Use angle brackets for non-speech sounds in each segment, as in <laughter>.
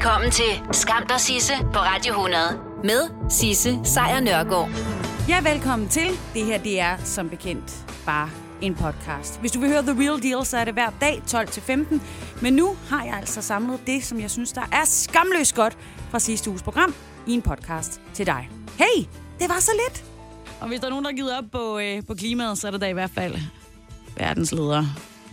Velkommen til Skam der Sisse på Radio 100 med Sisse Sejr Nørgaard. Ja, velkommen til. Det her, det er som bekendt bare en podcast. Hvis du vil høre The Real Deal, så er det hver dag 12-15. Men nu har jeg altså samlet det, som jeg synes, der er skamløst godt fra sidste uges program i en podcast til dig. Hey, det var så lidt. Og hvis der er nogen, der har givet op på, øh, på klimaet, så er det da i hvert fald verdensleder.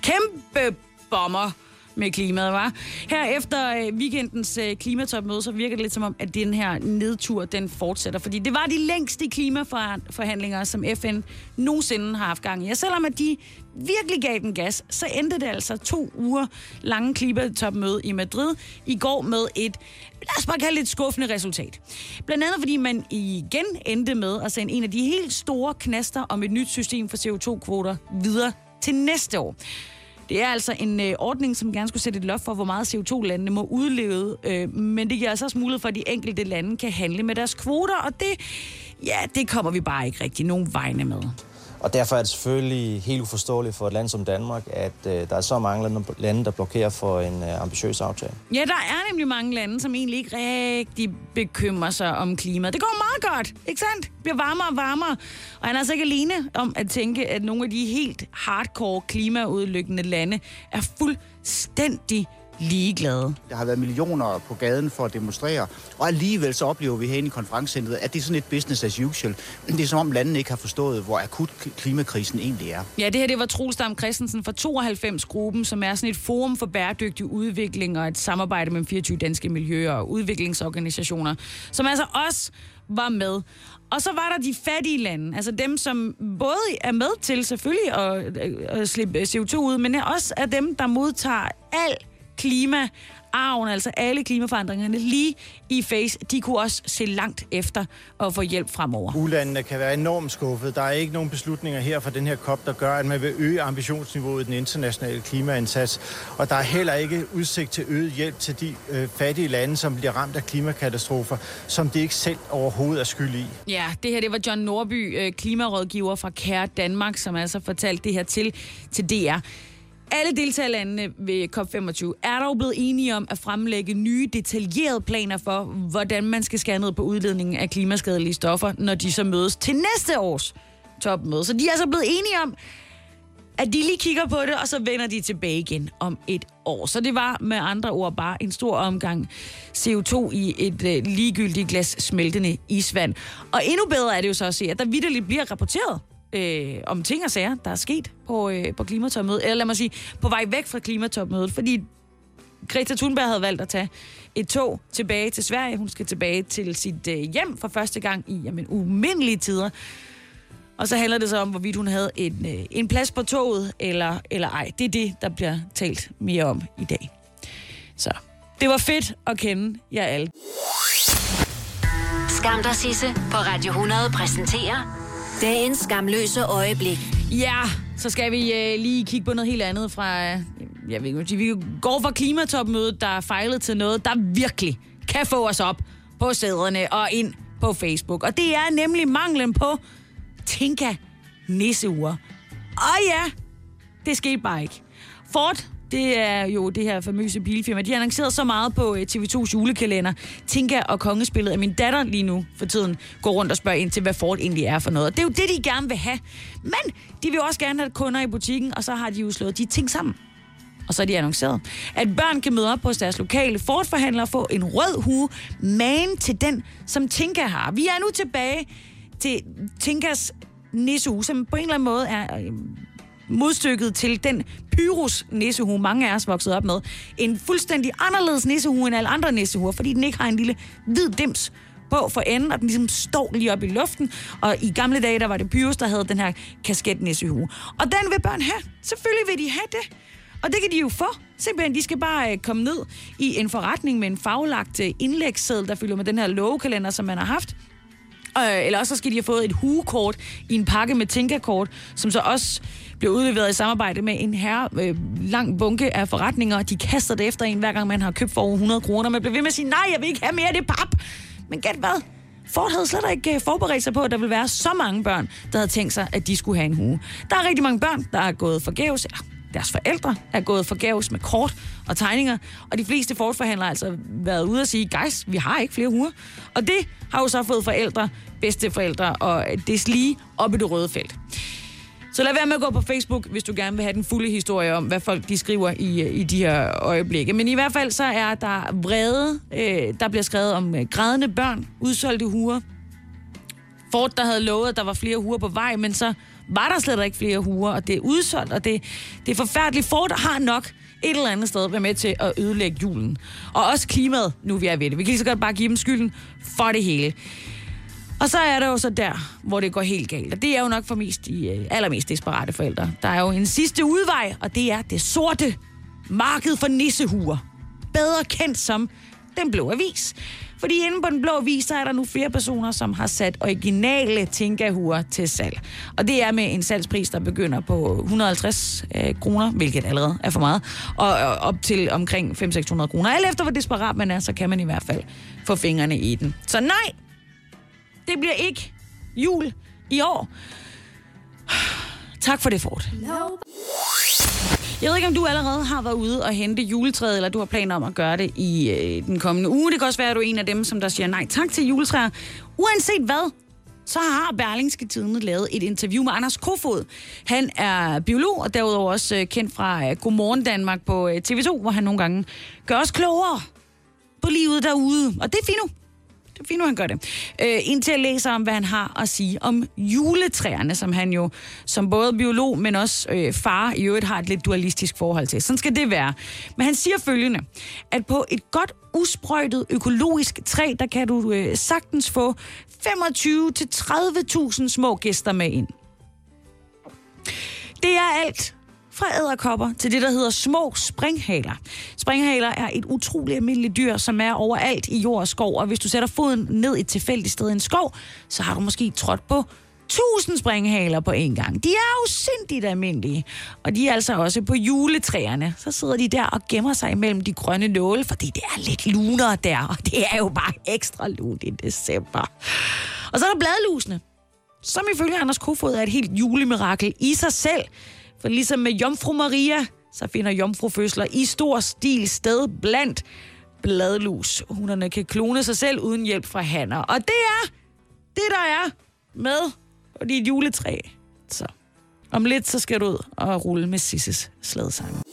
Kæmpe bomber med klimaet, var. Her efter øh, weekendens øh, klimatopmøde, så virker det lidt som om, at den her nedtur, den fortsætter. Fordi det var de længste klimaforhandlinger, som FN nogensinde har haft gang i. Og selvom at de virkelig gav den gas, så endte det altså to uger lange klimatopmøde i Madrid i går med et, lad os bare kalde det et skuffende resultat. Blandt andet fordi man igen endte med at sende en af de helt store knaster om et nyt system for CO2-kvoter videre til næste år. Det er altså en øh, ordning, som gerne skulle sætte et loft for, hvor meget CO2-landene må udleve, øh, men det giver altså også mulighed for, at de enkelte lande kan handle med deres kvoter, og det, ja, det kommer vi bare ikke rigtig nogen vegne med. Og derfor er det selvfølgelig helt uforståeligt for et land som Danmark, at øh, der er så mange lande, der blokerer for en øh, ambitiøs aftale. Ja, der er nemlig mange lande, som egentlig ikke rigtig bekymrer sig om klimaet. Det går meget godt, ikke sandt? Det bliver varmere og varmere. Og han er altså ikke alene om at tænke, at nogle af de helt hardcore klimaudlykkende lande er fuldstændig ligeglade. Der har været millioner på gaden for at demonstrere, og alligevel så oplever vi herinde i konferencecentret, at det er sådan et business as usual. Det er som om landene ikke har forstået, hvor akut klimakrisen egentlig er. Ja, det her det var Troelstam Christensen fra 92-gruppen, som er sådan et forum for bæredygtig udvikling og et samarbejde mellem 24 danske miljøer og udviklingsorganisationer, som altså også var med. Og så var der de fattige lande, altså dem, som både er med til selvfølgelig at, at slippe CO2 ud, men også er dem, der modtager al klima arven, altså alle klimaforandringerne, lige i face, de kunne også se langt efter at få hjælp fremover. Ulandene kan være enormt skuffet. Der er ikke nogen beslutninger her fra den her COP, der gør, at man vil øge ambitionsniveauet i den internationale klimaindsats. Og der er heller ikke udsigt til øget hjælp til de øh, fattige lande, som bliver ramt af klimakatastrofer, som de ikke selv overhovedet er skyld i. Ja, det her det var John Norby, øh, klimarådgiver fra Kære Danmark, som altså fortalte det her til, til DR. Alle deltagerlandene ved COP25 er dog blevet enige om at fremlægge nye detaljerede planer for, hvordan man skal skære ned på udledningen af klimaskadelige stoffer, når de så mødes til næste års topmøde. Så de er altså blevet enige om, at de lige kigger på det, og så vender de tilbage igen om et år. Så det var med andre ord bare en stor omgang CO2 i et øh, ligegyldigt glas smeltende isvand. Og endnu bedre er det jo så at se, at der vidderligt bliver rapporteret øh, om ting og sager, der er sket på, øh, på klimatopmødet. Eller lad mig sige, på vej væk fra klimatopmødet. Fordi Greta Thunberg havde valgt at tage et tog tilbage til Sverige. Hun skal tilbage til sit øh, hjem for første gang i jamen, umindelige tider. Og så handler det så om, hvorvidt hun havde en, øh, en plads på toget, eller, eller ej. Det er det, der bliver talt mere om i dag. Så det var fedt at kende jer alle. Skam dig, Sisse på Radio 100 præsenterer Dagens skamløse øjeblik. Ja, så skal vi øh, lige kigge på noget helt andet fra... Øh, jeg ved ikke, vi går fra klimatopmødet, der er fejlet til noget, der virkelig kan få os op på sæderne og ind på Facebook. Og det er nemlig manglen på Tinka nisseure. Og ja, det skete bare ikke. Ford det er jo det her famøse bilfirma. De har annonceret så meget på øh, TV2's julekalender. Tinka og kongespillet af min datter lige nu for tiden går rundt og spørger ind til, hvad Ford egentlig er for noget. Og det er jo det, de gerne vil have. Men de vil også gerne have kunder i butikken, og så har de jo slået de ting sammen. Og så er de annonceret, at børn kan møde op hos deres lokale Ford-forhandler og få en rød hue, man til den, som Tinka har. Vi er nu tilbage til Tinkas nissehue, som på en eller anden måde er øh, modstykket til den Pyrus nissehue, mange af os voksede op med. En fuldstændig anderledes nissehue end alle andre nissehuer, fordi den ikke har en lille hvid dims på for enden, og den ligesom står lige op i luften. Og i gamle dage, der var det Pyrus, der havde den her kasketnissehue. Og den vil børn have. Selvfølgelig vil de have det. Og det kan de jo få. Simpelthen, de skal bare øh, komme ned i en forretning med en faglagt øh, indlægsseddel, der fylder med den her lovekalender, som man har haft. Øh, eller også så skal de have fået et hugekort i en pakke med Tinka-kort, som så også bliver udleveret i samarbejde med en her øh, lang bunke af forretninger. De kaster det efter en, hver gang man har købt for over 100 kroner. Man bliver ved med at sige, nej, jeg vil ikke have mere af det pap. Men gæt hvad? Ford havde slet ikke øh, forberedt sig på, at der ville være så mange børn, der havde tænkt sig, at de skulle have en hue. Der er rigtig mange børn, der er gået forgæves, eller deres forældre er gået forgæves med kort og tegninger, og de fleste Ford-forhandlere har altså været ude og sige, guys, vi har ikke flere huer. Og det har jo så fået forældre, bedsteforældre og øh, det lige op i det røde felt. Så lad være med at gå på Facebook, hvis du gerne vil have den fulde historie om, hvad folk de skriver i, i de her øjeblikke. Men i hvert fald så er der vrede. Øh, der bliver skrevet om øh, grædende børn, udsolgte huer. Ford, der havde lovet, at der var flere huer på vej, men så var der slet ikke flere huer, og det er udsolgt, og det, det er forfærdeligt. Ford har nok et eller andet sted været med til at ødelægge julen. Og også klimaet, nu vi er ved det. Vi kan lige så godt bare give dem skylden for det hele. Og så er det jo så der, hvor det går helt galt. Og det er jo nok for mest de øh, allermest desperate forældre. Der er jo en sidste udvej, og det er det sorte marked for nissehuer. Bedre kendt som Den Blå Avis. Fordi inde på Den Blå Avis, så er der nu flere personer, som har sat originale tinkahuer til salg. Og det er med en salgspris, der begynder på 150 øh, kroner, hvilket allerede er for meget, og, og op til omkring 500-600 kroner. Alt efter hvor desperat man er, så kan man i hvert fald få fingrene i den. Så nej, det bliver ikke jul i år. Tak for det, Ford. Jeg ved ikke, om du allerede har været ude og hente juletræet, eller du har planer om at gøre det i øh, den kommende uge. Det kan også være, at du er en af dem, som der siger nej tak til juletræer. Uanset hvad, så har Berlingske Tidene lavet et interview med Anders Kofod. Han er biolog, og derudover også øh, kendt fra øh, Godmorgen Danmark på øh, TV2, hvor han nogle gange gør os klogere på livet derude. Og det er fint nu. Det er fint, han gør det. Øh, indtil jeg læser om, hvad han har at sige om juletræerne, som han jo som både biolog, men også øh, far i øvrigt har et lidt dualistisk forhold til. Sådan skal det være. Men han siger følgende, at på et godt usprøjtet økologisk træ, der kan du øh, sagtens få 25-30.000 små gæster med ind. Det er alt fra æderkopper til det, der hedder små springhaler. Springhaler er et utroligt almindeligt dyr, som er overalt i jord og skov, og hvis du sætter foden ned et tilfældigt sted i en skov, så har du måske trådt på tusind springhaler på en gang. De er jo sindigt almindelige. Og de er altså også på juletræerne. Så sidder de der og gemmer sig imellem de grønne nåle, fordi det er lidt lunere der, og det er jo bare ekstra lunt i december. Og så er der bladlusene, som ifølge Anders Kofod er et helt julemirakel i sig selv. For ligesom med Jomfru Maria, så finder jomfrufødsler i stor stil sted blandt bladlus. Hunderne kan klone sig selv uden hjælp fra hanner. Og det er det, der er med på dit juletræ. Så om lidt, så skal du ud og rulle med Sisses slædesang.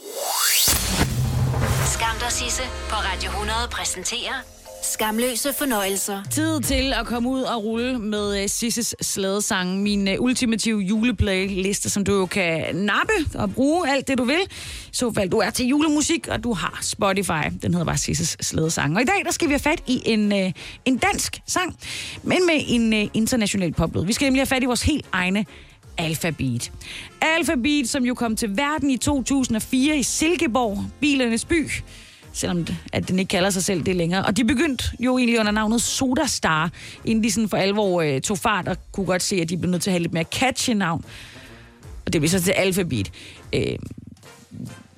Skam dig, Sisse, på Radio 100 præsenterer Skamløse fornøjelser. Tid til at komme ud og rulle med øh, Sisses slædesang. Min øh, ultimative juleplayliste, som du jo kan nappe og bruge alt det, du vil. Så fald du er til julemusik, og du har Spotify. Den hedder bare Sisses slædesang. Og i dag, der skal vi have fat i en, øh, en dansk sang, men med en international poplyd. Vi skal nemlig have fat i vores helt egne Alphabet. Alphabet, som jo kom til verden i 2004 i Silkeborg, bilernes by selvom at den ikke kalder sig selv det længere. Og de begyndte jo egentlig under navnet Soda Star, inden de sådan for alvor øh, tog fart og kunne godt se, at de blev nødt til at have lidt mere catchy navn. Og det blev så til Alphabet. Øh,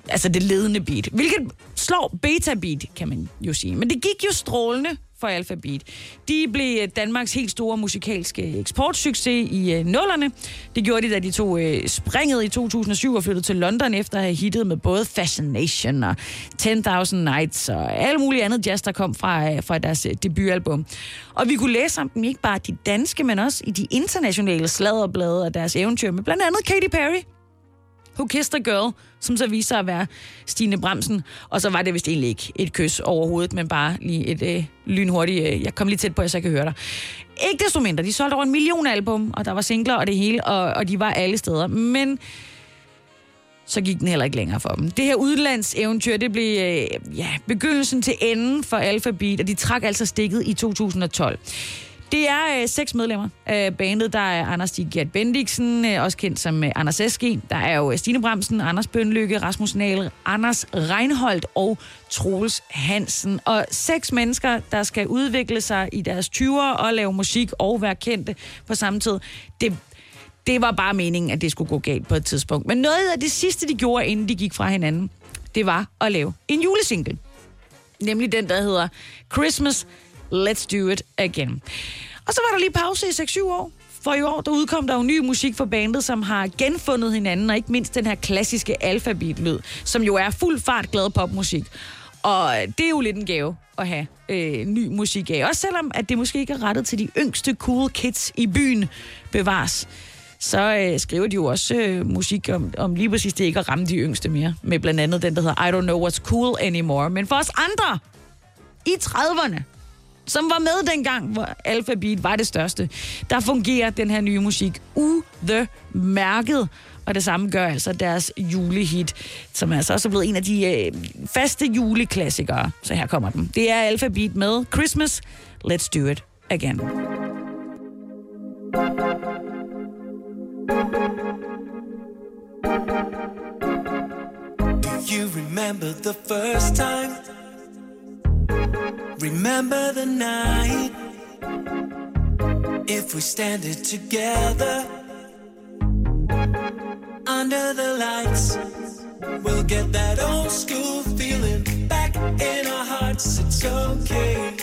altså det ledende beat. Hvilket slår beta beat, kan man jo sige. Men det gik jo strålende for Alphabet. De blev øh, Danmarks helt store musikalske eksportsucces i øh, nullerne. Det gjorde de, da de tog øh, springet i 2007 og flyttede til London efter at have hittet med både Fascination og 10.000 Nights og alle mulige andet jazz, der kom fra, øh, fra deres debutalbum. Og vi kunne læse om dem ikke bare de danske, men også i de internationale sladderblade af deres eventyr med blandt andet Katy Perry, Who Kissed a Girl, som så viste sig at være Stine Bremsen. Og så var det vist egentlig ikke et kys overhovedet, men bare lige et øh, lynhurtigt... Øh, jeg kom lige tæt på, så jeg kan høre dig. Ikke desto mindre, de solgte over en million album, og der var singler og det hele, og, og de var alle steder. Men så gik den heller ikke længere for dem. Det her udlandseventyr, det blev øh, ja, begyndelsen til enden for Alphabet, og de trak altså stikket i 2012. Det er øh, seks medlemmer af bandet. Der er Anders Stig Gert Bendiksen, øh, også kendt som øh, Anders Eski. Der er jo øh, Stine Bremsen, Anders Bønlykke, Rasmus Nahl, Anders Reinholdt og Troels Hansen. Og seks mennesker, der skal udvikle sig i deres 20'er og lave musik og være kendte på samme tid. Det, det var bare meningen, at det skulle gå galt på et tidspunkt. Men noget af det sidste, de gjorde, inden de gik fra hinanden, det var at lave en julesingle. Nemlig den, der hedder Christmas Let's Do It Again. Og så var der lige pause i 6-7 år, For i år, der udkom der jo ny musik for bandet, som har genfundet hinanden, og ikke mindst den her klassiske alfabet-lyd, som jo er fuld fart glad popmusik. Og øh, det er jo lidt en gave at have øh, ny musik af. Også selvom, at det måske ikke er rettet til de yngste cool kids i byen bevares. Så øh, skriver de jo også øh, musik om, om lige præcis det ikke at ramme de yngste mere. Med blandt andet den, der hedder I Don't Know What's Cool Anymore. Men for os andre i 30'erne, som var med dengang, hvor Alpha Beat var det største, der fungerer den her nye musik u the mærket. Og det samme gør altså deres julehit, som altså også er blevet en af de øh, faste juleklassikere. Så her kommer den. Det er Alpha Beat med Christmas. Let's do it again. Do you remember the first time? Remember the night? If we stand it together under the lights, we'll get that old school feeling back in our hearts. It's okay,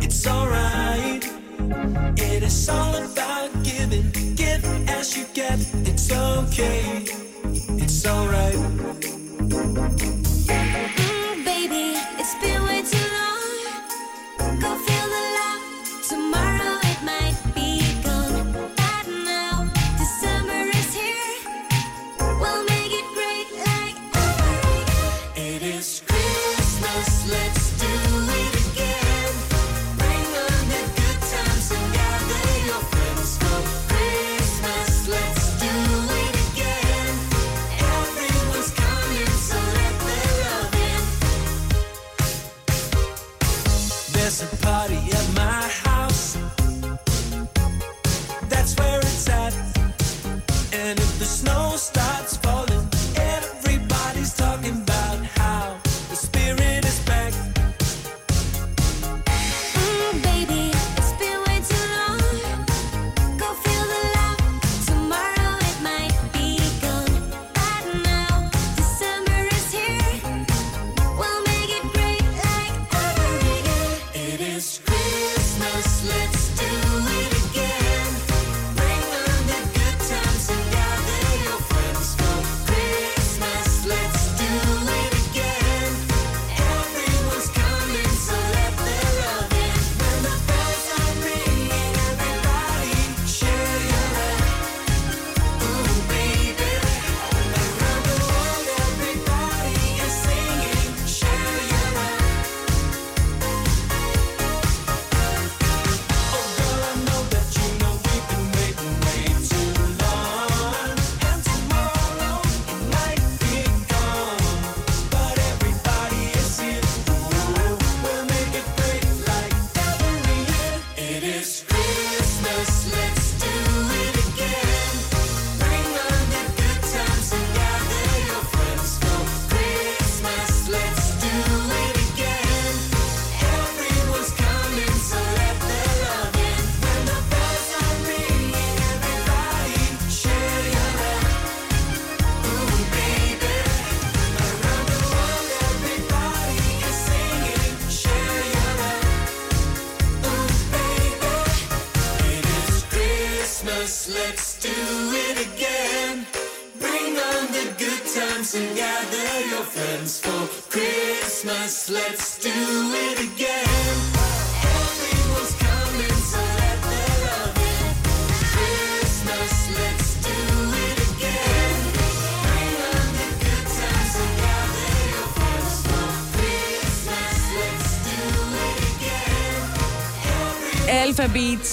it's alright. It is all about giving, give as you get. It's okay, it's alright.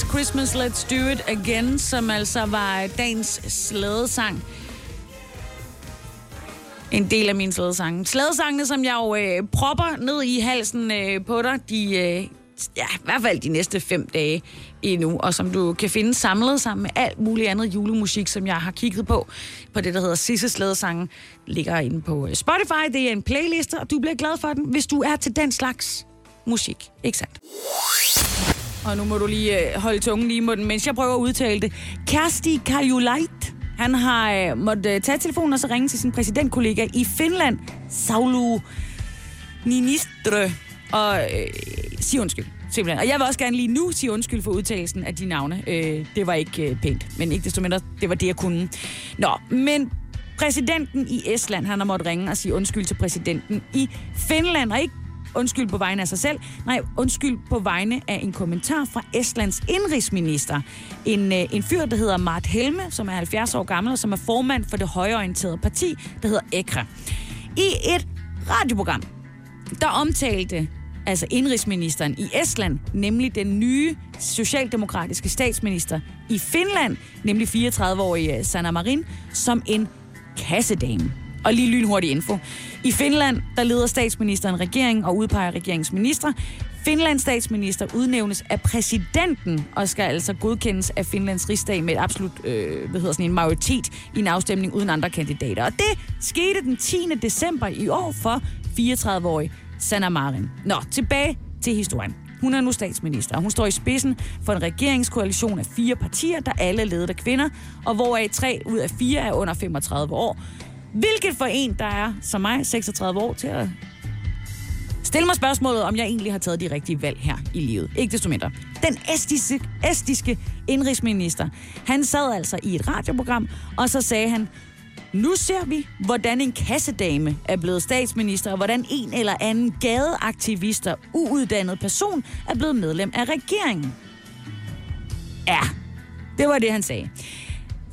Christmas Let's Do It Again, som altså var dagens slædesang. En del af min slædesange. Slædesangene, som jeg jo øh, propper ned i halsen øh, på dig, de, øh, ja, i hvert fald de næste fem dage endnu, og som du kan finde samlet sammen med alt muligt andet julemusik, som jeg har kigget på, på det, der hedder Sisse Slædesange, ligger inde på øh, Spotify. Det er en playliste, og du bliver glad for den, hvis du er til den slags musik. Ikke sandt? Og nu må du lige øh, holde tungen lige i munden, mens jeg prøver at udtale det. Kersti Kaljulait, han har øh, måttet øh, tage telefonen og så ringe til sin præsidentkollega i Finland, Saulu Ninistre, og øh, sige undskyld. Simpelthen. Og jeg vil også gerne lige nu sige undskyld for udtalelsen af de navne. Øh, det var ikke øh, pænt, men ikke desto mindre, det var det, jeg kunne. Nå, men præsidenten i Estland, han har måttet ringe og sige undskyld til præsidenten i Finland, og ikke undskyld på vegne af sig selv, nej, undskyld på vegne af en kommentar fra Estlands indrigsminister. En, øh, en fyr, der hedder Mart Helme, som er 70 år gammel, og som er formand for det højorienterede parti, der hedder EKRE. I et radioprogram, der omtalte altså indrigsministeren i Estland, nemlig den nye socialdemokratiske statsminister i Finland, nemlig 34-årige Sanna Marin, som en kassedame. Og lige lynhurtig info. I Finland, der leder statsministeren regeringen og udpeger regeringsminister. Finlands statsminister udnævnes af præsidenten og skal altså godkendes af Finlands rigsdag med et absolut øh, hvad hedder sådan en majoritet i en afstemning uden andre kandidater. Og det skete den 10. december i år for 34-årig Sanna Marin. Nå, tilbage til historien. Hun er nu statsminister, og hun står i spidsen for en regeringskoalition af fire partier, der alle er ledet af kvinder, og hvoraf tre ud af fire er under 35 år. Hvilket for en, der er som mig 36 år, til at stille mig spørgsmålet, om jeg egentlig har taget de rigtige valg her i livet. Ikke desto mindre. Den estiske, estiske indrigsminister, han sad altså i et radioprogram, og så sagde han, nu ser vi, hvordan en kassedame er blevet statsminister, og hvordan en eller anden gadeaktivist og uuddannet person er blevet medlem af regeringen. Ja, det var det, han sagde.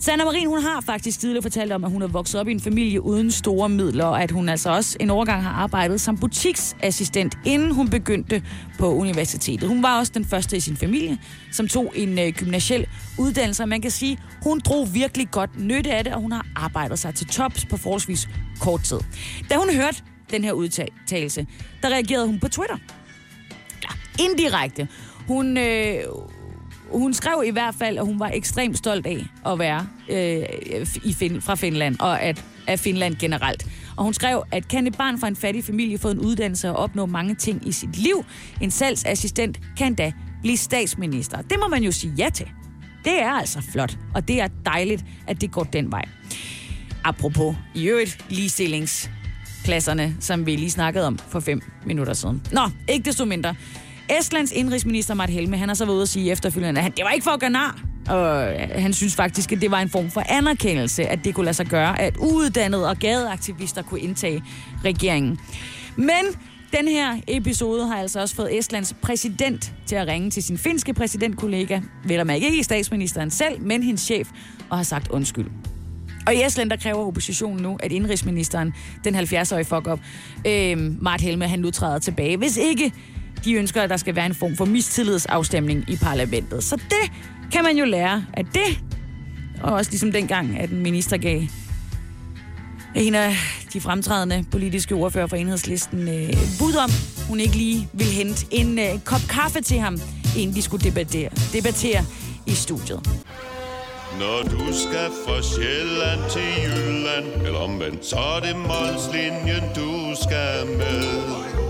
Sanna Marin, hun har faktisk tidligere fortalt om, at hun er vokset op i en familie uden store midler, og at hun altså også en overgang har arbejdet som butiksassistent, inden hun begyndte på universitetet. Hun var også den første i sin familie, som tog en øh, gymnasiel uddannelse, og man kan sige, hun drog virkelig godt nytte af det, og hun har arbejdet sig til tops på forholdsvis kort tid. Da hun hørte den her udtalelse, der reagerede hun på Twitter. Ja, indirekte. Hun, øh, hun skrev i hvert fald, at hun var ekstremt stolt af at være øh, i fin- fra Finland, og at, af Finland generelt. Og hun skrev, at kan et barn fra en fattig familie få en uddannelse og opnå mange ting i sit liv? En salgsassistent kan da blive statsminister. Det må man jo sige ja til. Det er altså flot, og det er dejligt, at det går den vej. Apropos i øvrigt ligestillingsklasserne, som vi lige snakkede om for fem minutter siden. Nå, ikke desto mindre. Estlands indrigsminister Mart Helme, han har så været ude at sige efterfølgende, at han, det var ikke for at gøre nar. Og øh, han synes faktisk, at det var en form for anerkendelse, at det kunne lade sig gøre, at uuddannede og gadeaktivister kunne indtage regeringen. Men den her episode har altså også fået Estlands præsident til at ringe til sin finske præsidentkollega, vel og ikke statsministeren selv, men hendes chef, og har sagt undskyld. Og i Estland, der kræver oppositionen nu, at indrigsministeren, den 70-årige fuck up, øh, Mart Helme, han nu træder tilbage. Hvis ikke de ønsker, at der skal være en form for mistillidsafstemning i parlamentet. Så det kan man jo lære af det. Og også ligesom dengang, at en minister gav en af de fremtrædende politiske ordfører for enhedslisten øh, bud om, hun ikke lige ville hente en øh, kop kaffe til ham, inden de skulle debattere, debattere i studiet. Når du skal fra Sjælland til Jylland Eller omvendt, så er det Molslinjen, du skal med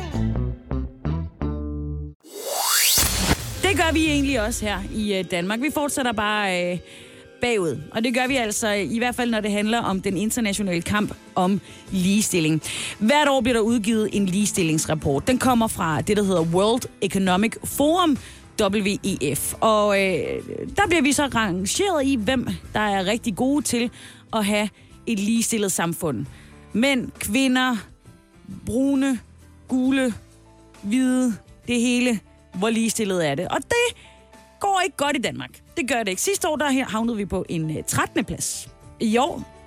Det gør vi egentlig også her i øh, Danmark. Vi fortsætter bare øh, bagud. Og det gør vi altså i hvert fald, når det handler om den internationale kamp om ligestilling. Hvert år bliver der udgivet en ligestillingsrapport. Den kommer fra det, der hedder World Economic Forum, WEF. Og øh, der bliver vi så rangeret i, hvem der er rigtig gode til at have et ligestillet samfund. Mænd, kvinder, brune, gule, hvide, det hele. Hvor ligestillet er det? Og det går ikke godt i Danmark. Det gør det ikke. Sidste år der her havnede vi på en øh, 13. plads. I år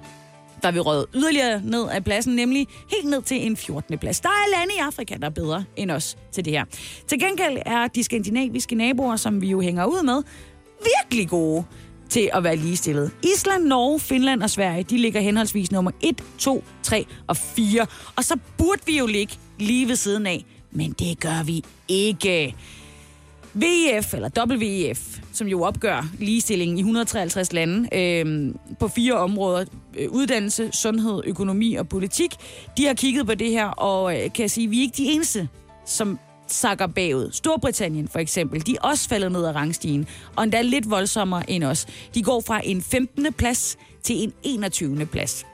der er vi røget yderligere ned af pladsen, nemlig helt ned til en 14. plads. Der er lande i Afrika, der er bedre end os til det her. Til gengæld er de skandinaviske naboer, som vi jo hænger ud med, virkelig gode til at være ligestillet. Island, Norge, Finland og Sverige, de ligger henholdsvis nummer 1, 2, 3 og 4. Og så burde vi jo ligge lige ved siden af, men det gør vi ikke. VEF, eller WEF, som jo opgør ligestillingen i 153 lande øh, på fire områder, øh, uddannelse, sundhed, økonomi og politik, de har kigget på det her, og øh, kan jeg sige, vi er ikke de eneste, som sakker bagud. Storbritannien for eksempel, de er også faldet ned ad rangstigen, og endda lidt voldsommere end os. De går fra en 15. plads til en 21. plads.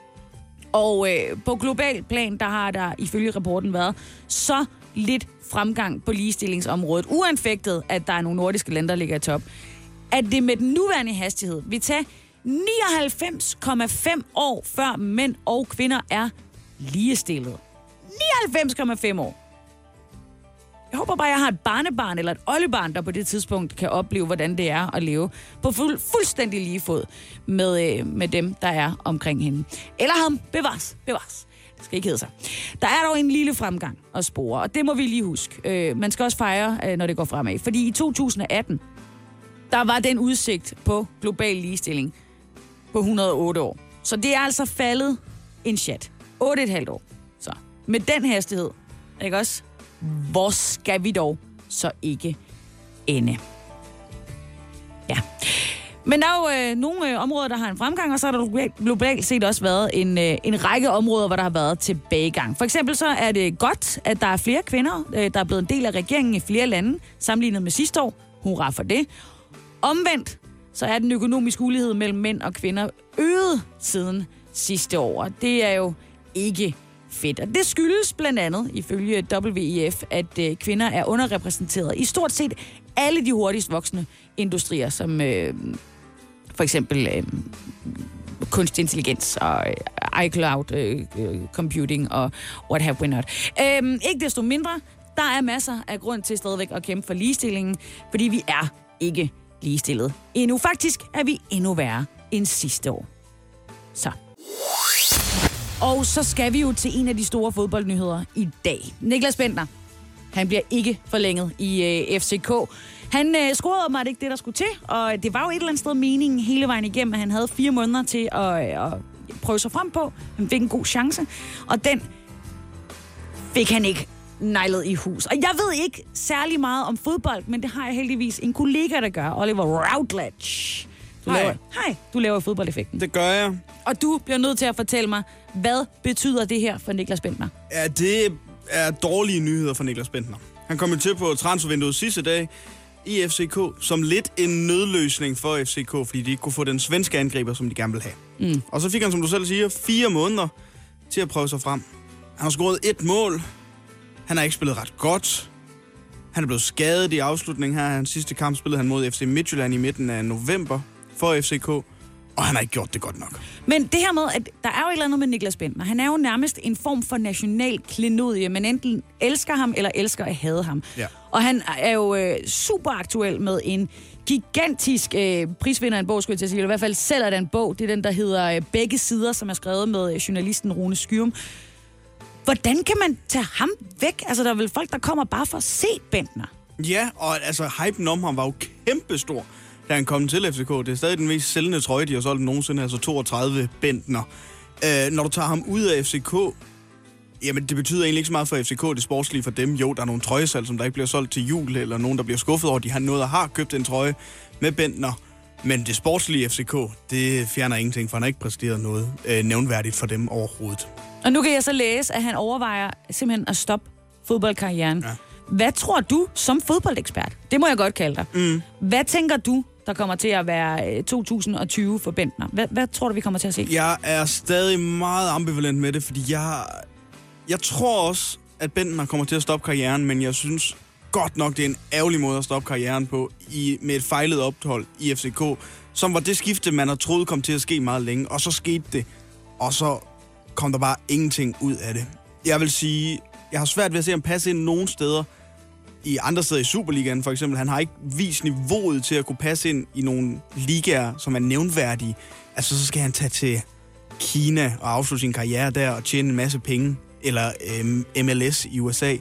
Og øh, på global plan, der har der ifølge rapporten været så lidt fremgang på ligestillingsområdet, uanfægtet, at der er nogle nordiske lande, der ligger i top, at det med den nuværende hastighed vil tage 99,5 år, før mænd og kvinder er ligestillet. 99,5 år. Jeg håber bare, at jeg har et barnebarn eller et oldebarn, der på det tidspunkt kan opleve, hvordan det er at leve på fuld, fuldstændig lige fod med, øh, med dem, der er omkring hende. Eller ham. Bevares. Bevares. Skal ikke hedde sig. Der er dog en lille fremgang at spore, og det må vi lige huske. Øh, man skal også fejre, øh, når det går fremad. Fordi i 2018, der var den udsigt på global ligestilling på 108 år. Så det er altså faldet en chat. 8,5 år. Så med den hastighed, ikke også? Hvor skal vi dog så ikke ende? Ja. Men der er jo øh, nogle øh, områder, der har en fremgang, og så har der globalt- set også været en, øh, en række områder, hvor der har været tilbagegang. For eksempel så er det godt, at der er flere kvinder, øh, der er blevet en del af regeringen i flere lande, sammenlignet med sidste år. Hurra for det. Omvendt, så er den økonomiske ulighed mellem mænd og kvinder øget siden sidste år. Det er jo ikke fedt. Og det skyldes blandt andet, ifølge WEF, at øh, kvinder er underrepræsenteret i stort set alle de hurtigst voksende industrier, som øh, for eksempel øh, kunstig intelligens og øh, iCloud øh, øh computing og what have we not. Øh, ikke desto mindre, der er masser af grund til stadigvæk at kæmpe for ligestillingen, fordi vi er ikke ligestillet. Endnu faktisk er vi endnu værre end sidste år. Så. Og så skal vi jo til en af de store fodboldnyheder i dag. Niklas Bentner, han bliver ikke forlænget i øh, FCK. Han øh, scorede åbenbart ikke det, der skulle til, og det var jo et eller andet sted meningen hele vejen igennem, at han havde fire måneder til at, øh, at prøve sig frem på. Han fik en god chance, og den fik han ikke nejlet i hus. Og jeg ved ikke særlig meget om fodbold, men det har jeg heldigvis en kollega, der gør, Oliver Routledge. Du Hej. laver, hej, du laver fodboldeffekten. Det gør jeg. Og du bliver nødt til at fortælle mig, hvad betyder det her for Niklas Bentner? Ja, det er dårlige nyheder for Niklas Bentner. Han kom jo til på transfervinduet sidste dag i FCK som lidt en nødløsning for FCK, fordi de ikke kunne få den svenske angriber, som de gerne ville have. Mm. Og så fik han, som du selv siger, fire måneder til at prøve sig frem. Han har scoret et mål. Han har ikke spillet ret godt. Han er blevet skadet i afslutningen her. Hans sidste kamp spillede han mod FC Midtjylland i midten af november for FCK. Og han har ikke gjort det godt nok. Men det her med, at der er jo et eller andet med Niklas Bentner. Han er jo nærmest en form for national klenodie. Man enten elsker ham, eller elsker at hade ham. Ja. Og han er jo øh, super aktuel med en gigantisk øh, prisvinder af en bog, skulle jeg til at sige. Eller i hvert fald selv er den bog. Det er den, der hedder øh, Begge Sider, som er skrevet med øh, journalisten Rune Skyrum. Hvordan kan man tage ham væk? Altså, der er vel folk, der kommer bare for at se Bentner. Ja, og altså, hypen om ham var jo kæmpestor, da han kom til FCK. Det er stadig den mest sælgende trøje, de har solgt nogensinde, altså 32 Bentner. Øh, når du tager ham ud af FCK, jamen det betyder egentlig ikke så meget for FCK, det sportslige for dem. Jo, der er nogle trøjesalg, som der ikke bliver solgt til jul, eller nogen, der bliver skuffet over, de har noget, der har købt en trøje med Bentner. Men det sportslige FCK, det fjerner ingenting, for han har ikke præsteret noget øh, nævnværdigt for dem overhovedet. Og nu kan jeg så læse, at han overvejer simpelthen at stoppe fodboldkarrieren. Ja. Hvad tror du som fodboldekspert? Det må jeg godt kalde dig. Mm. Hvad tænker du, der kommer til at være øh, 2020 for Bentner? Hvad, hvad tror du, vi kommer til at se? Jeg er stadig meget ambivalent med det, fordi jeg, jeg tror også, at Bentner kommer til at stoppe karrieren, men jeg synes godt nok, det er en ærgerlig måde at stoppe karrieren på i, med et fejlet ophold i FCK, som var det skifte, man har troet kom til at ske meget længe, og så skete det, og så kom der bare ingenting ud af det. Jeg vil sige, jeg har svært ved at se ham passe ind nogen steder, i andre steder i Superligaen for eksempel. Han har ikke vist niveauet til at kunne passe ind i nogle ligaer, som er nævnværdige. Altså, så skal han tage til Kina og afslutte sin karriere der og tjene en masse penge. Eller øhm, MLS i USA.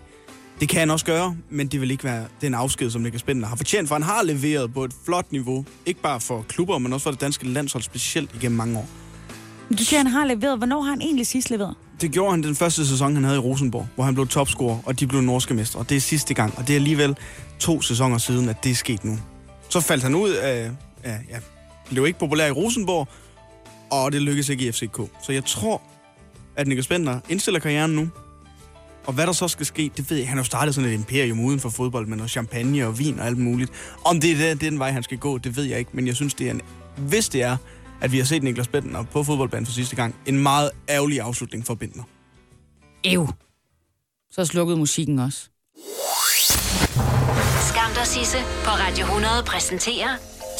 Det kan han også gøre, men det vil ikke være den afsked, som Niklas Bender har fortjent, for han har leveret på et flot niveau. Ikke bare for klubber, men også for det danske landshold specielt igennem mange år. Du siger, han har leveret. Hvornår har han egentlig sidst leveret? Det gjorde han den første sæson, han havde i Rosenborg, hvor han blev topscorer, og de blev norske mestre. Og det er sidste gang, og det er alligevel to sæsoner siden, at det er sket nu. Så faldt han ud af, af ja, blev ikke populær i Rosenborg, og det lykkedes ikke i FCK. Så jeg tror, at Niklas Bentner indstiller karrieren nu. Og hvad der så skal ske, det ved jeg. Han har jo startet sådan et imperium uden for fodbold med noget champagne og vin og alt muligt. Om det er, det, det er den vej, han skal gå, det ved jeg ikke. Men jeg synes, det er en, hvis det er, at vi har set Niklas Bentner på fodboldbanen for sidste gang, en meget ærgerlig afslutning for Bentner. Ew. Så slukkede musikken også. Skam dig, Sisse på Radio 100 præsenterer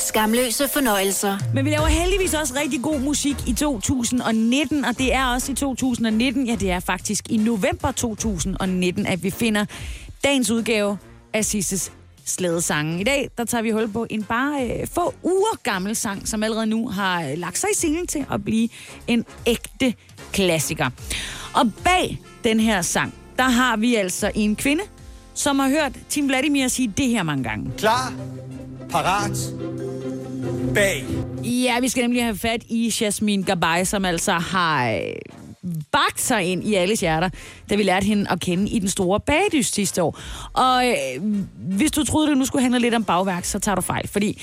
Skamløse fornøjelser. Men vi laver heldigvis også rigtig god musik i 2019, og det er også i 2019, ja det er faktisk i november 2019, at vi finder dagens udgave af Sisses slædesangen. I dag, der tager vi hul på en bare øh, få uger gammel sang, som allerede nu har øh, lagt sig i scenen til at blive en ægte klassiker. Og bag den her sang, der har vi altså en kvinde, som har hørt Tim Vladimir sige det her mange gange. Klar, parat, bag. Ja, vi skal nemlig have fat i Jasmine Gabay, som altså har øh, bagt sig ind i alles hjerter, da vi lærte hende at kende i den store bagdyst sidste år. Og øh, hvis du troede, det nu skulle handle lidt om bagværk, så tager du fejl, fordi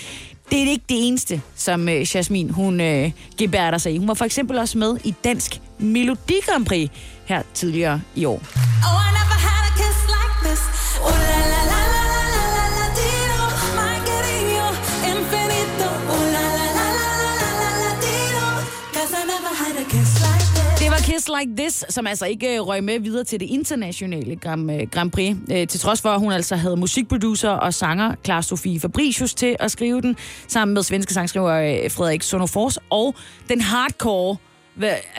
det er ikke det eneste, som øh, Jasmine hun øh, gebærder sig i. Hun var for eksempel også med i Dansk Melodi Grand Prix her tidligere i år. Oh, Just Like This, som altså ikke øh, røg med videre til det internationale Grand, øh, Grand Prix. Øh, til trods for, at hun altså havde musikproducer og sanger Clara Sofie Fabricius til at skrive den, sammen med svenske sangskriver Frederik Sonofors og den hardcore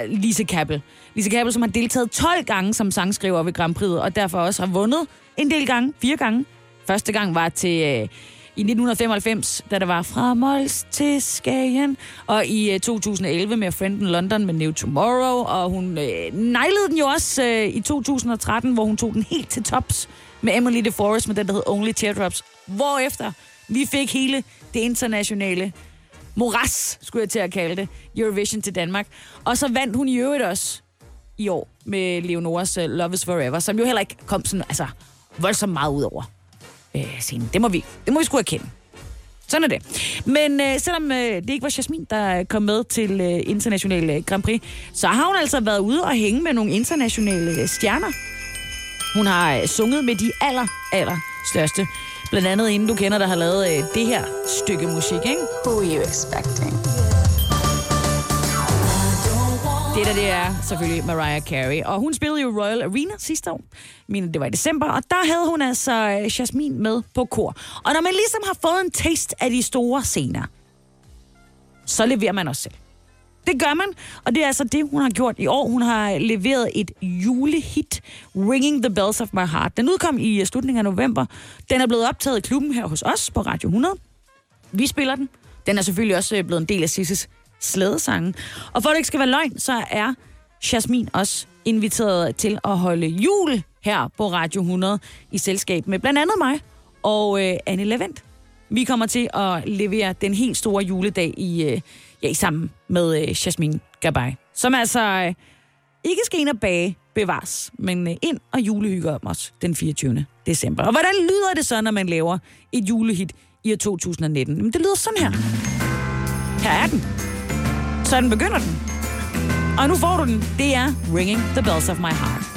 Lise Kappel. Lise Kappel, som har deltaget 12 gange som sangskriver ved Grand Prix, og derfor også har vundet en del gange, fire gange. Første gang var til... I 1995, da der var fra Mols til Skagen, og i øh, 2011 med Friend in London med New Tomorrow, og hun øh, nejlede den jo også øh, i 2013, hvor hun tog den helt til tops med Emily DeForest med den, der hed Only Teardrops, hvorefter vi fik hele det internationale moras, skulle jeg til at kalde det, Eurovision til Danmark. Og så vandt hun i øvrigt også i år med Leonoras øh, Love is Forever, som jo heller ikke kom sådan, altså, voldsomt meget ud over øh, scenen. Det må vi, det må vi sgu erkende. Sådan er det. Men øh, selvom øh, det ikke var Jasmin, der kom med til øh, internationale øh, Grand Prix, så har hun altså været ude og hænge med nogle internationale øh, stjerner. Hun har øh, sunget med de aller, aller største. Blandt andet hende, du kender, der har lavet øh, det her stykke musik, ikke? Who are you expecting? Det der, det er selvfølgelig Mariah Carey. Og hun spillede jo Royal Arena sidste år. Mener, det var i december. Og der havde hun altså øh, Jasmine med på kor. Og når man ligesom har fået en taste af de store scener, så leverer man også selv. Det gør man, og det er altså det, hun har gjort i år. Hun har leveret et julehit, Ringing the Bells of My Heart. Den udkom i øh, slutningen af november. Den er blevet optaget i klubben her hos os på Radio 100. Vi spiller den. Den er selvfølgelig også øh, blevet en del af Sisses slædesangen. Og for at det ikke skal være løgn, så er Jasmin også inviteret til at holde jul her på Radio 100 i selskab med blandt andet mig og øh, Anne Levent. Vi kommer til at levere den helt store juledag i, øh, ja, i sammen med øh, Jasmin Gabay, som altså øh, ikke skal ind og bage bevares, men øh, ind og julehygge om os den 24. december. Og hvordan lyder det så, når man laver et julehit i år 2019? Jamen, det lyder sådan her. Her er den. Sådan begynder den. Og nu får du den. Det er Ringing the Bells of My Heart.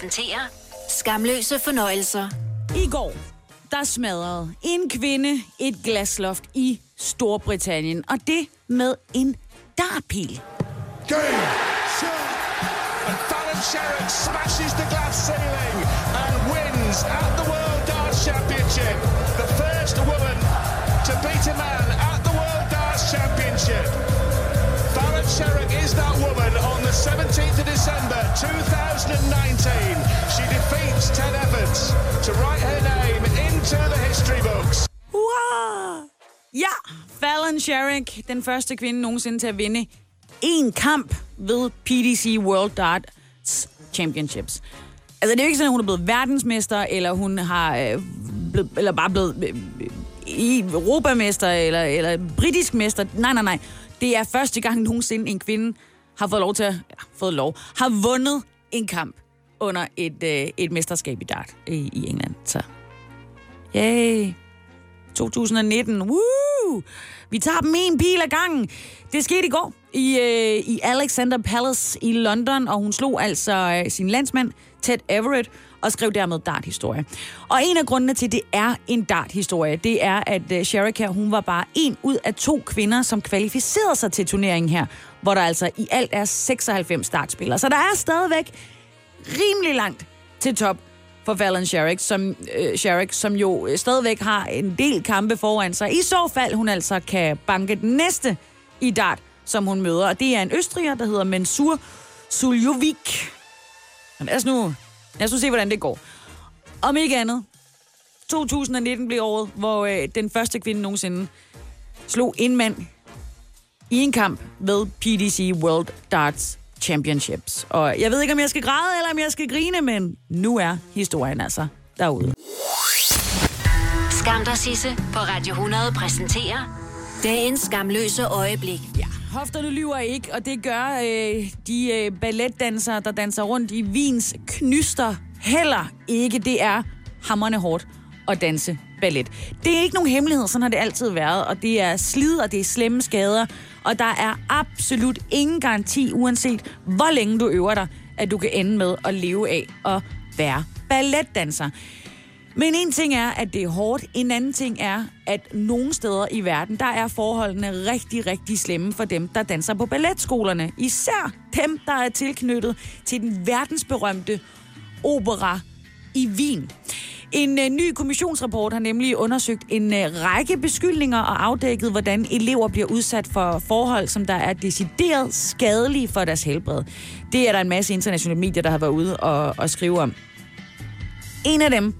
Præsenterer Skamløse fornøjelser. I går, der smadrede en kvinde et glasloft i Storbritannien, og det med en dartpil. Game, set, and Fallon Sherrock smashes the glass ceiling and wins at the World Darts Championship. The first woman to beat a man at the World Darts Championship. Sherrick is that woman on the 17th of December 2019. She defeats Ted Evans to write her name into the history books. Wow! Ja, Fallon Sherrick, den første kvinde nogensinde til at vinde en kamp ved PDC World Darts Championships. Altså, det er jo ikke sådan, at hun er blevet verdensmester, eller hun har øh, blevet, eller bare blevet øh, øh europamester, eller, eller britisk mester. Nej, nej, nej. Det er første gang nogensinde en kvinde har fået lov til at, ja, fået lov, har vundet en kamp under et, øh, et mesterskab i dart i, i England. Så, yay! 2019. Woo! Vi tager dem en pil ad gangen. Det skete i går i, øh, i Alexander Palace i London, og hun slog altså øh, sin landsmand Ted Everett og skrev dermed darthistorie. Og en af grundene til, at det er en darthistorie, det er, at øh, Sherika, hun var bare en ud af to kvinder, som kvalificerede sig til turneringen her, hvor der altså i alt er 96 startspillere. Så der er stadigvæk rimelig langt til top for Fallon Sherrick, som, øh, Sherrick, som jo stadigvæk har en del kampe foran sig. I så fald hun altså kan banke den næste i dart, som hun møder. Og det er en østriger, der hedder Mensur Suljovic. Men lad os nu, lad os nu se, hvordan det går. Om ikke andet, 2019 blev året, hvor øh, den første kvinde nogensinde slog en mand i en kamp ved PDC World Darts Championships. Og jeg ved ikke, om jeg skal græde eller om jeg skal grine, men nu er historien altså derude. Skam dig, Sisse på Radio 100 præsenterer dagens skamløse øjeblik. Ja, hofterne lyver ikke, og det gør øh, de øh, balletdansere, der danser rundt i Wiens knyster heller ikke. Det er hammerne hårdt at danse ballet. Det er ikke nogen hemmelighed, sådan har det altid været, og det er slid, og det er slemme skader, og der er absolut ingen garanti, uanset hvor længe du øver dig, at du kan ende med at leve af at være balletdanser. Men en ting er, at det er hårdt. En anden ting er, at nogle steder i verden, der er forholdene rigtig, rigtig slemme for dem, der danser på balletskolerne. Især dem, der er tilknyttet til den verdensberømte opera i Wien. En øh, ny kommissionsrapport har nemlig undersøgt en øh, række beskyldninger og afdækket, hvordan elever bliver udsat for forhold, som der er decideret skadelige for deres helbred. Det er der en masse internationale medier, der har været ude og, og skrive om. En af dem,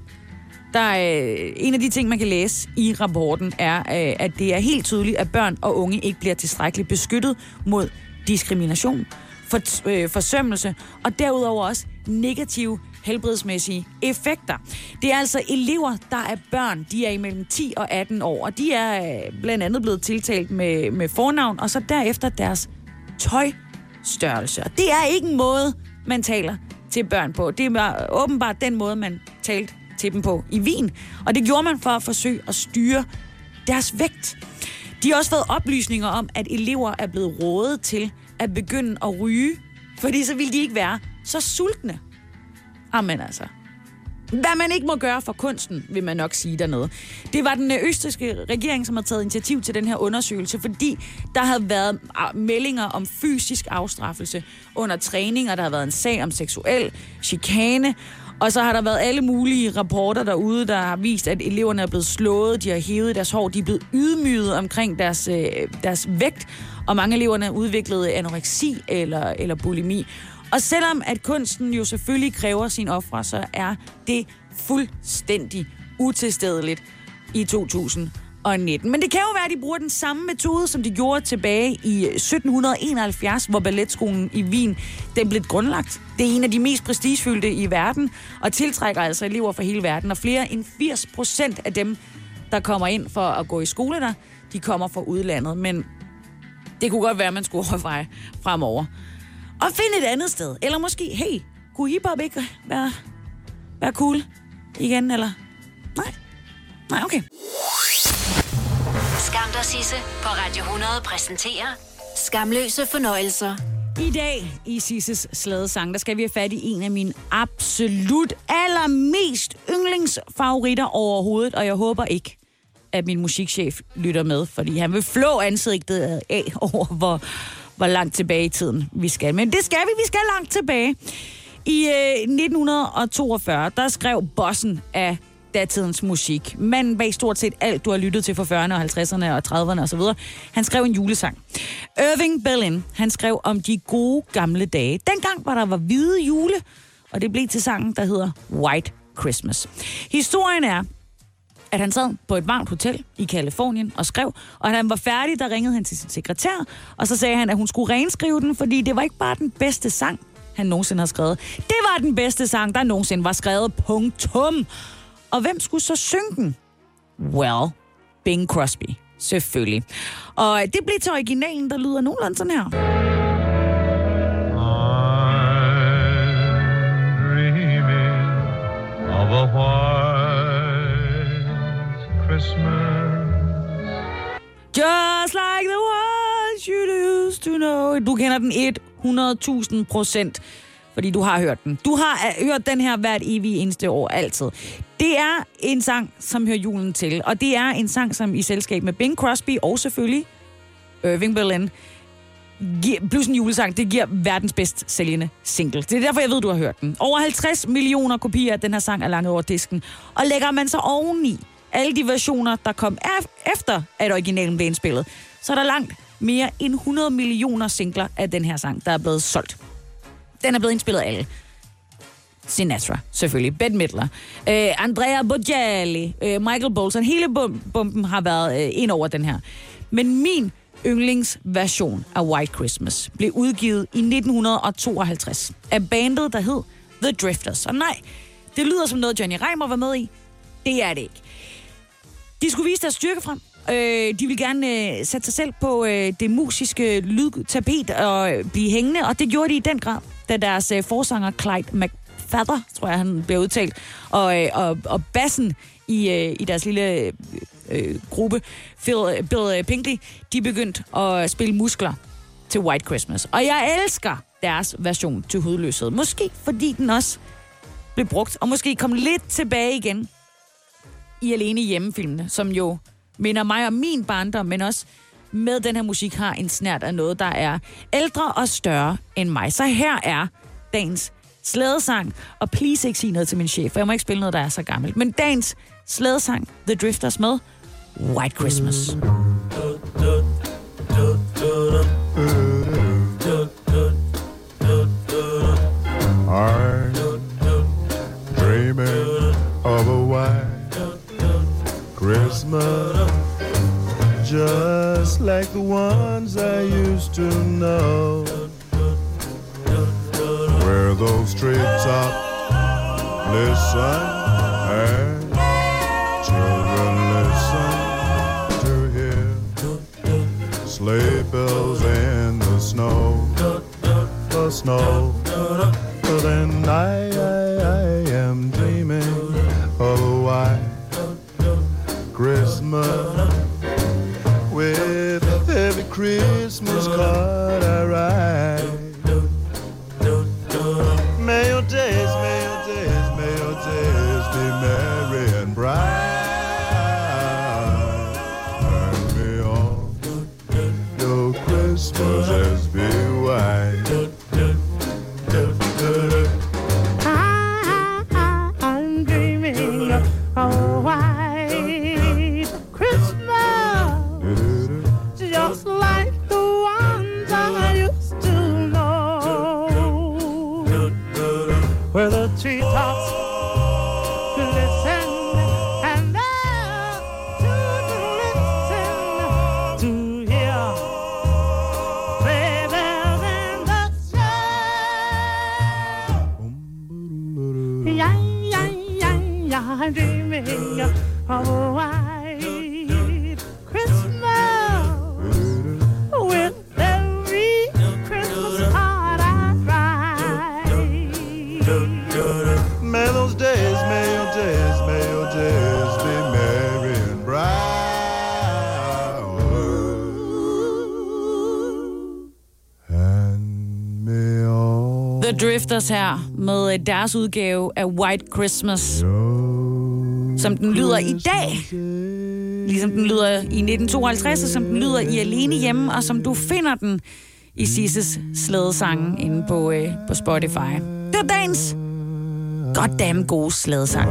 der er, øh, en af de ting, man kan læse i rapporten, er, øh, at det er helt tydeligt, at børn og unge ikke bliver tilstrækkeligt beskyttet mod diskrimination, for, øh, forsømmelse og derudover også negative helbredsmæssige effekter. Det er altså elever, der er børn. De er imellem 10 og 18 år, og de er øh, blandt andet blevet tiltalt med, med fornavn, og så derefter deres tøjstørrelse. Og det er ikke en måde, man taler til børn på. Det er åbenbart den måde, man talte til dem på i Wien. Og det gjorde man for at forsøge at styre deres vægt. De har også fået oplysninger om, at elever er blevet rådet til at begynde at ryge, fordi så ville de ikke være så sultne. Amen altså. Hvad man ikke må gøre for kunsten, vil man nok sige dernede. Det var den øh, østriske regering, som har taget initiativ til den her undersøgelse, fordi der havde været ah, meldinger om fysisk afstraffelse under træning, og der har været en sag om seksuel chikane, og så har der været alle mulige rapporter derude, der har vist, at eleverne er blevet slået, de har hævet deres hår, de er blevet ydmyget omkring deres, øh, deres vægt, og mange eleverne har udviklet anoreksi eller, eller bulimi. Og selvom at kunsten jo selvfølgelig kræver sin ofre, så er det fuldstændig utilstedeligt i 2019. Men det kan jo være, at de bruger den samme metode, som de gjorde tilbage i 1771, hvor balletskolen i Wien den blev grundlagt. Det er en af de mest prestigefyldte i verden, og tiltrækker altså elever fra hele verden. Og flere end 80 procent af dem, der kommer ind for at gå i skole der, de kommer fra udlandet. Men det kunne godt være, at man skulle overveje fremover. Og finde et andet sted. Eller måske, hey, kunne hiphop ikke være, være cool igen, eller? Nej. Nej, okay. Skam dig, Sisse på Radio 100 præsenterer Skamløse fornøjelser. I dag i Sisses slædesang, der skal vi have fat i en af mine absolut allermest yndlingsfavoritter overhovedet, og jeg håber ikke, at min musikchef lytter med, fordi han vil flå ansigtet af over, hvor, hvor langt tilbage i tiden vi skal. Men det skal vi, vi skal langt tilbage. I øh, 1942, der skrev bossen af datidens musik. Manden bag stort set alt, du har lyttet til for 40'erne og 50'erne og 30'erne osv. Han skrev en julesang. Irving Berlin, han skrev om de gode gamle dage. Dengang var der var hvide jule, og det blev til sangen, der hedder White Christmas. Historien er, at han sad på et varmt hotel i Kalifornien og skrev, og da han var færdig, der ringede han til sin sekretær, og så sagde han, at hun skulle renskrive den, fordi det var ikke bare den bedste sang, han nogensinde har skrevet. Det var den bedste sang, der nogensinde var skrevet. Punktum. Og hvem skulle så synge den? Well, Bing Crosby. Selvfølgelig. Og det blev til originalen, der lyder nogenlunde sådan her. of a white Christmas. Just like the ones you used to know. Du kender den 100.000 procent, fordi du har hørt den. Du har øh, hørt den her hvert evige eneste år, altid. Det er en sang, som hører julen til, og det er en sang, som i selskab med Bing Crosby og selvfølgelig Irving Berlin, plus en julesang, det giver verdens bedst sælgende single. Det er derfor, jeg ved, du har hørt den. Over 50 millioner kopier af den her sang er langt over disken. Og lægger man så oveni alle de versioner, der kom af- efter, at originalen blev indspillet, så er der langt mere end 100 millioner singler af den her sang, der er blevet solgt. Den er blevet indspillet af alle. Sinatra, selvfølgelig. Bette Midler. Øh, Andrea Bocelli. Øh, Michael Bolton. Hele bum- bumpen har været øh, ind over den her. Men min yndlingsversion af White Christmas blev udgivet i 1952 af bandet, der hed The Drifters. Og nej, det lyder som noget, Johnny Reimer var med i. Det er det ikke. De skulle vise deres styrke frem. Øh, de vil gerne øh, sætte sig selv på øh, det musiske lydtapet og øh, blive hængende, og det gjorde de i den grad, da deres øh, forsanger Clyde McFadder, tror jeg han blev udtalt, og, øh, og, og bassen i, øh, i deres lille øh, øh gruppe, Phil, Bill øh, Pinkley, de begyndte at spille muskler til White Christmas. Og jeg elsker deres version til hudløshed. Måske fordi den også blev brugt, og måske kom lidt tilbage igen i Alene Hjemmefilmene, som jo minder mig om min barndom, men også med den her musik har en snært af noget, der er ældre og større end mig. Så her er dagens slædesang, og please ikke sige noget til min chef, for jeg må ikke spille noget, der er så gammelt. Men dagens slædesang, The Drifters med White Christmas. I'm dreaming Christmas, just like the ones I used to know, where those treetops listen and children listen to hear sleigh bells in the snow, the snow. But then I, I, Christmas with every Christmas card I Drifters her med øh, deres udgave af White Christmas. Som den lyder i dag. Ligesom den lyder i 1952, og som den lyder i Alene Hjemme, og som du finder den i Sisses slædesange inde på, øh, på Spotify. Det er dagens goddamn gode slædesang.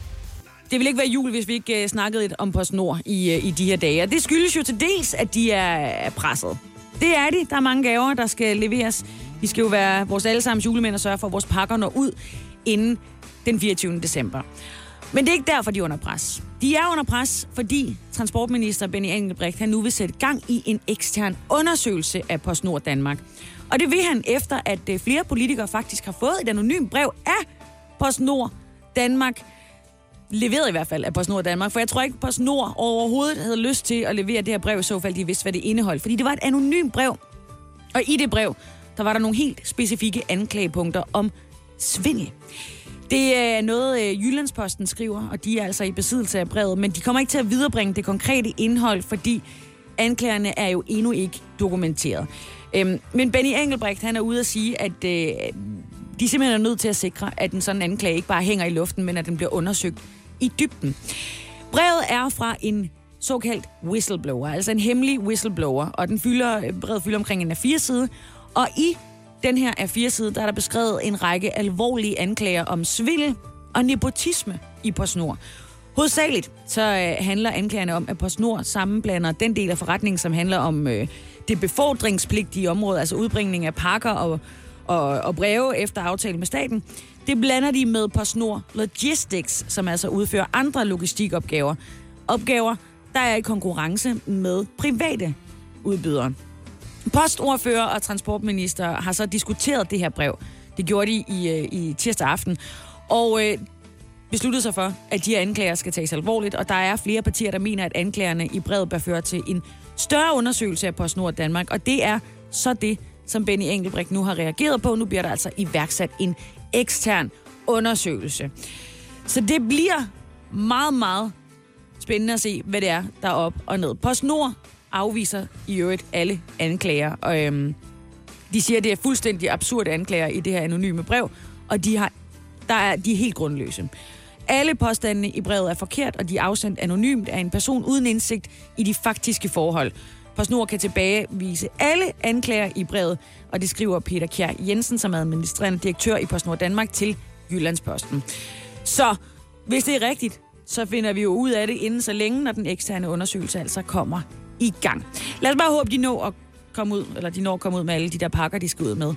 Det vil ikke være jul, hvis vi ikke uh, snakkede lidt om PostNord i, uh, i de her dage. Og det skyldes jo til dels, at de er, presset. Det er de. Der er mange gaver, der skal leveres. Vi skal jo være vores allesammens julemænd og sørge for, at vores pakker når ud inden den 24. december. Men det er ikke derfor, de er under pres. De er under pres, fordi transportminister Benny Engelbrecht han nu vil sætte gang i en ekstern undersøgelse af PostNord Danmark. Og det vil han efter, at øh, flere politikere faktisk har fået et anonymt brev af PostNord Danmark, leveret i hvert fald af PostNord Danmark, for jeg tror ikke, PostNord overhovedet havde lyst til at levere det her brev, i så fald de vidste, hvad det indeholdt. Fordi det var et anonymt brev, og i det brev, der var der nogle helt specifikke anklagepunkter om svindel. Det er noget, øh, Jyllandsposten skriver, og de er altså i besiddelse af brevet, men de kommer ikke til at viderebringe det konkrete indhold, fordi anklagerne er jo endnu ikke dokumenteret. Øhm, men Benny Engelbrecht, han er ude at sige, at øh, de simpelthen er nødt til at sikre, at en sådan anklage ikke bare hænger i luften, men at den bliver undersøgt i dybden. Brevet er fra en såkaldt whistleblower, altså en hemmelig whistleblower, og den fylder, øh, brevet fylder omkring en af fire side. og i den her af fire side, der er der beskrevet en række alvorlige anklager om svindel og nepotisme i PostNord. Hovedsageligt så øh, handler anklagerne om, at PostNord sammenblander den del af forretningen, som handler om øh, det befordringspligtige område, altså udbringning af pakker og, og, og breve efter aftale med staten. Det blander de med PostNord Logistics, som altså udfører andre logistikopgaver. Opgaver, der er i konkurrence med private udbydere. Postordfører og transportminister har så diskuteret det her brev. Det gjorde de i, øh, i tirsdag aften. Og øh, besluttede sig for, at de her anklager skal tages alvorligt, og der er flere partier, der mener, at anklagerne i brevet bør føre til en større undersøgelse af PostNord Danmark, og det er så det, som Benny Engelbrecht nu har reageret på. Nu bliver der altså iværksat en ekstern undersøgelse. Så det bliver meget, meget spændende at se, hvad det er, der er op og ned. PostNord afviser i øvrigt alle anklager, og øhm, de siger, at det er fuldstændig absurde anklager i det her anonyme brev, og de, har, der er, de er helt grundløse. Alle påstandene i brevet er forkert, og de er afsendt anonymt af en person uden indsigt i de faktiske forhold. PostNord kan tilbagevise alle anklager i brevet, og det skriver Peter Kjær Jensen, som er administrerende direktør i PostNord Danmark, til Jyllandsposten. Så hvis det er rigtigt, så finder vi jo ud af det inden så længe, når den eksterne undersøgelse altså kommer i gang. Lad os bare håbe, de når at komme ud, eller de når at komme ud med alle de der pakker, de skal ud med.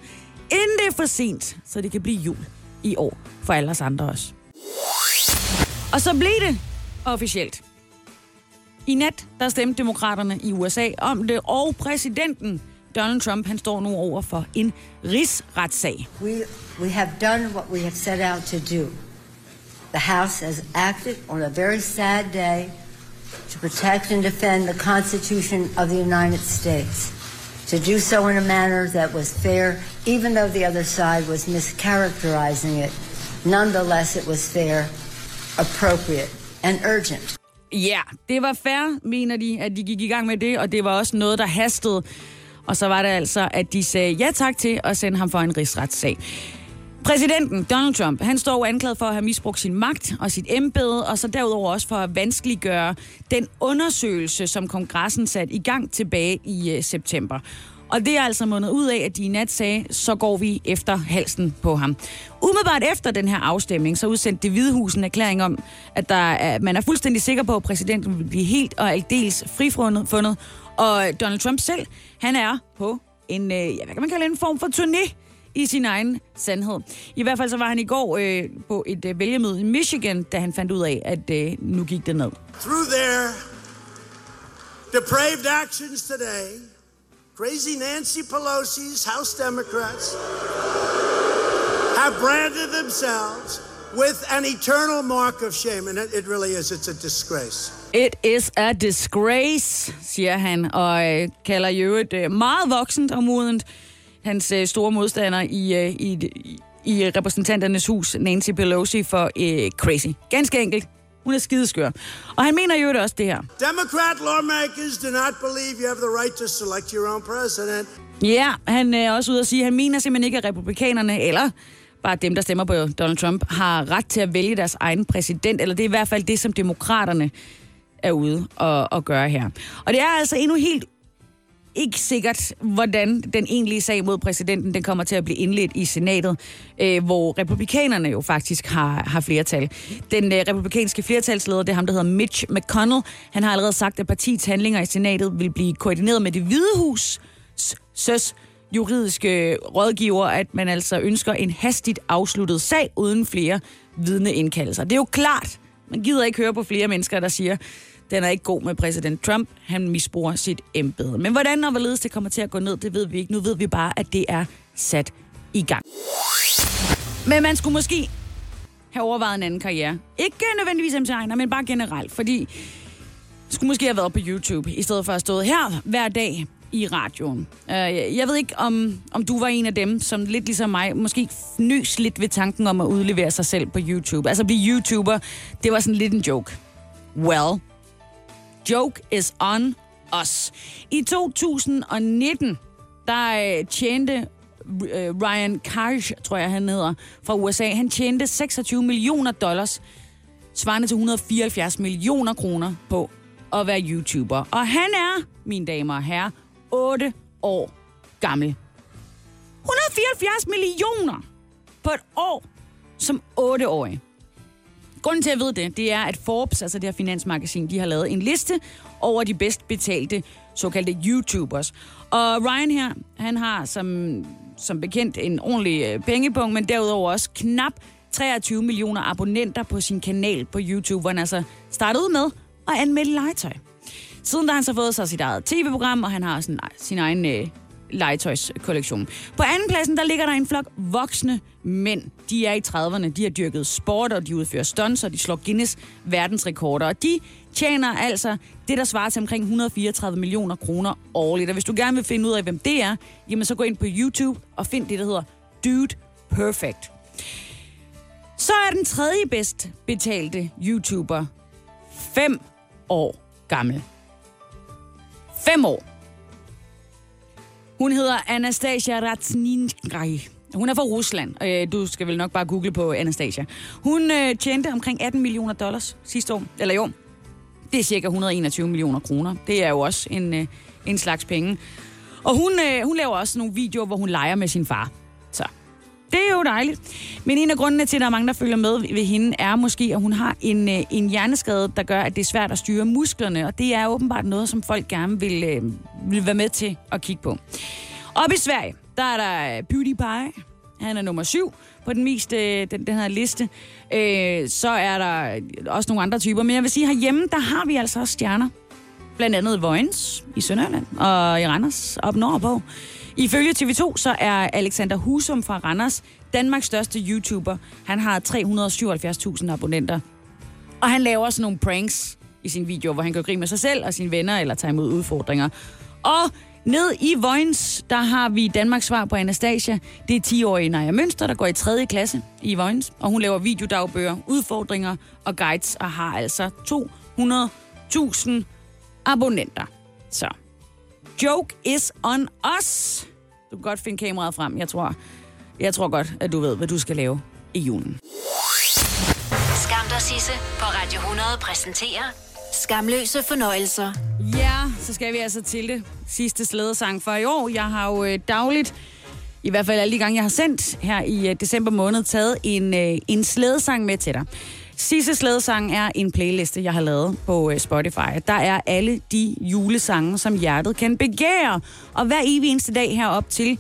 Inden det er for sent, så det kan blive jul i år for alle os andre også. Og så blev det officielt. I nat, der stemte demokraterne i USA om det, og præsidenten Donald Trump, han står nu over for en rigsretssag. We, we have done what we have set out to do. The House has acted on a very sad day to protect and defend the Constitution of the United States. to do so in a manner that was fair, even though the other side was mischaracterizing it. Nonetheless, it was fair, appropriate, and urgent. Ja, det var fair, mener de, at de gik i gang med det, og det var også noget, der hastede. Og så var det altså, at de sagde ja tak til at sende ham for en rigsretssag. Præsidenten Donald Trump, han står jo anklaget for at have misbrugt sin magt og sit embede, og så derudover også for at vanskeliggøre den undersøgelse, som kongressen satte i gang tilbage i øh, september. Og det er altså mundet ud af, at de i nat sagde, så går vi efter halsen på ham. Umiddelbart efter den her afstemning, så udsendte det Hvide Hus en erklæring om, at der er, man er fuldstændig sikker på, at præsidenten vil blive helt og aldeles frifundet. Fundet. Og Donald Trump selv, han er på en, øh, ja, hvad kan man kalde en form for turné i sin egen sandhed. I hvert fald så var han i går øh, på et øh, vælgermøde i Michigan, da han fandt ud af, at øh, nu gik det ned. Through their depraved actions today, crazy Nancy Pelosi's House Democrats have branded themselves with an eternal mark of shame. And it, it really is, it's a disgrace. It is a disgrace, siger han, og øh, kalder i øvrigt øh, meget voksent og modent hans øh, store modstander i, øh, i, i, i repræsentanternes hus, Nancy Pelosi, for øh, crazy. Ganske enkelt. Hun er skideskør. Og han mener jo det også det her. Democrat lawmakers do not believe you have the right to select your own president. Ja, han er også ude at sige, at han mener simpelthen ikke, at republikanerne, eller bare dem, der stemmer på Donald Trump, har ret til at vælge deres egen præsident, eller det er i hvert fald det, som demokraterne er ude og, og gøre her. Og det er altså endnu helt ikke sikkert, hvordan den egentlige sag mod præsidenten den kommer til at blive indledt i senatet, øh, hvor republikanerne jo faktisk har, har flertal. Den øh, republikanske flertalsleder, det er ham, der hedder Mitch McConnell, han har allerede sagt, at partiets handlinger i senatet vil blive koordineret med det hvide hus, søs juridiske rådgiver, at man altså ønsker en hastigt afsluttet sag uden flere vidneindkaldelser. Det er jo klart, man gider ikke høre på flere mennesker, der siger, den er ikke god med præsident Trump. Han misbruger sit embede. Men hvordan og hvorledes det kommer til at gå ned, det ved vi ikke. Nu ved vi bare, at det er sat i gang. Men man skulle måske have overvejet en anden karriere. Ikke nødvendigvis MC Ejner, men bare generelt. Fordi skulle måske have været på YouTube, i stedet for at stå her hver dag i radioen. Øh, jeg ved ikke, om, om du var en af dem, som lidt ligesom mig, måske nys lidt ved tanken om at udlevere sig selv på YouTube. Altså blive YouTuber, det var sådan lidt en joke. Well, joke is on us. I 2019, der øh, tjente øh, Ryan Karsh, tror jeg han hedder, fra USA, han tjente 26 millioner dollars, svarende til 174 millioner kroner på at være YouTuber. Og han er, mine damer og herrer, 8 år gammel. 174 millioner på et år som 8-årig. Grunden til, at jeg ved det, det er, at Forbes, altså det her finansmagasin, de har lavet en liste over de bedst betalte såkaldte YouTubers. Og Ryan her, han har som, som bekendt en ordentlig øh, pengepunkt, men derudover også knap 23 millioner abonnenter på sin kanal på YouTube, hvor han altså startede med at anmelde legetøj. Siden da har han så fået sig sit eget tv-program, og han har sådan, sin egen øh, legetøjskollektion. På anden pladsen, der ligger der en flok voksne mænd. De er i 30'erne, de har dyrket sport, og de udfører stunts, og de slår Guinness verdensrekorder. Og de tjener altså det, der svarer til omkring 134 millioner kroner årligt. Og hvis du gerne vil finde ud af, hvem det er, jamen så gå ind på YouTube og find det, der hedder Dude Perfect. Så er den tredje bedst betalte YouTuber 5 år gammel. 5 år. Hun hedder Anastasia Ratsninskaj. Hun er fra Rusland. Øh, du skal vel nok bare google på Anastasia. Hun øh, tjente omkring 18 millioner dollars sidste år, eller i år. Det er cirka 121 millioner kroner. Det er jo også en, øh, en slags penge. Og hun, hun laver også nogle videoer, hvor hun leger med sin far. Det er jo dejligt. Men en af grundene til, at der er mange, der følger med ved hende, er måske, at hun har en, øh, en hjerneskade, der gør, at det er svært at styre musklerne. Og det er åbenbart noget, som folk gerne vil, øh, vil være med til at kigge på. Op i Sverige, der er der øh, Beauty Pie. Han er nummer syv på den mest den, den her liste. Øh, så er der også nogle andre typer. Men jeg vil sige, herhjemme, der har vi altså også stjerner. Blandt andet Vojens i Sønderjylland og i Randers op nordpå. Ifølge TV2, så er Alexander Husum fra Randers Danmarks største YouTuber. Han har 377.000 abonnenter. Og han laver sådan nogle pranks i sine videoer, hvor han gør grin med sig selv og sine venner, eller tager imod udfordringer. Og Ned i Vojens, der har vi Danmarks svar på Anastasia. Det er 10-årige Naja Mønster, der går i 3. klasse i Vojens, og hun laver videodagbøger, udfordringer og guides, og har altså 200.000 abonnenter. Så, joke is on us. Du kan godt finde kameraet frem. Jeg tror, jeg tror godt, at du ved, hvad du skal lave i julen. Skam dig, Sisse, på Radio 100 præsenterer Skamløse fornøjelser. Ja, så skal vi altså til det sidste slædesang for i år. Jeg har jo øh, dagligt, i hvert fald alle de gange, jeg har sendt her i øh, december måned, taget en, øh, en slædesang med til dig. Sisse slædesang er en playliste, jeg har lavet på øh, Spotify. Der er alle de julesange, som hjertet kan begære. Og hver evig eneste dag herop til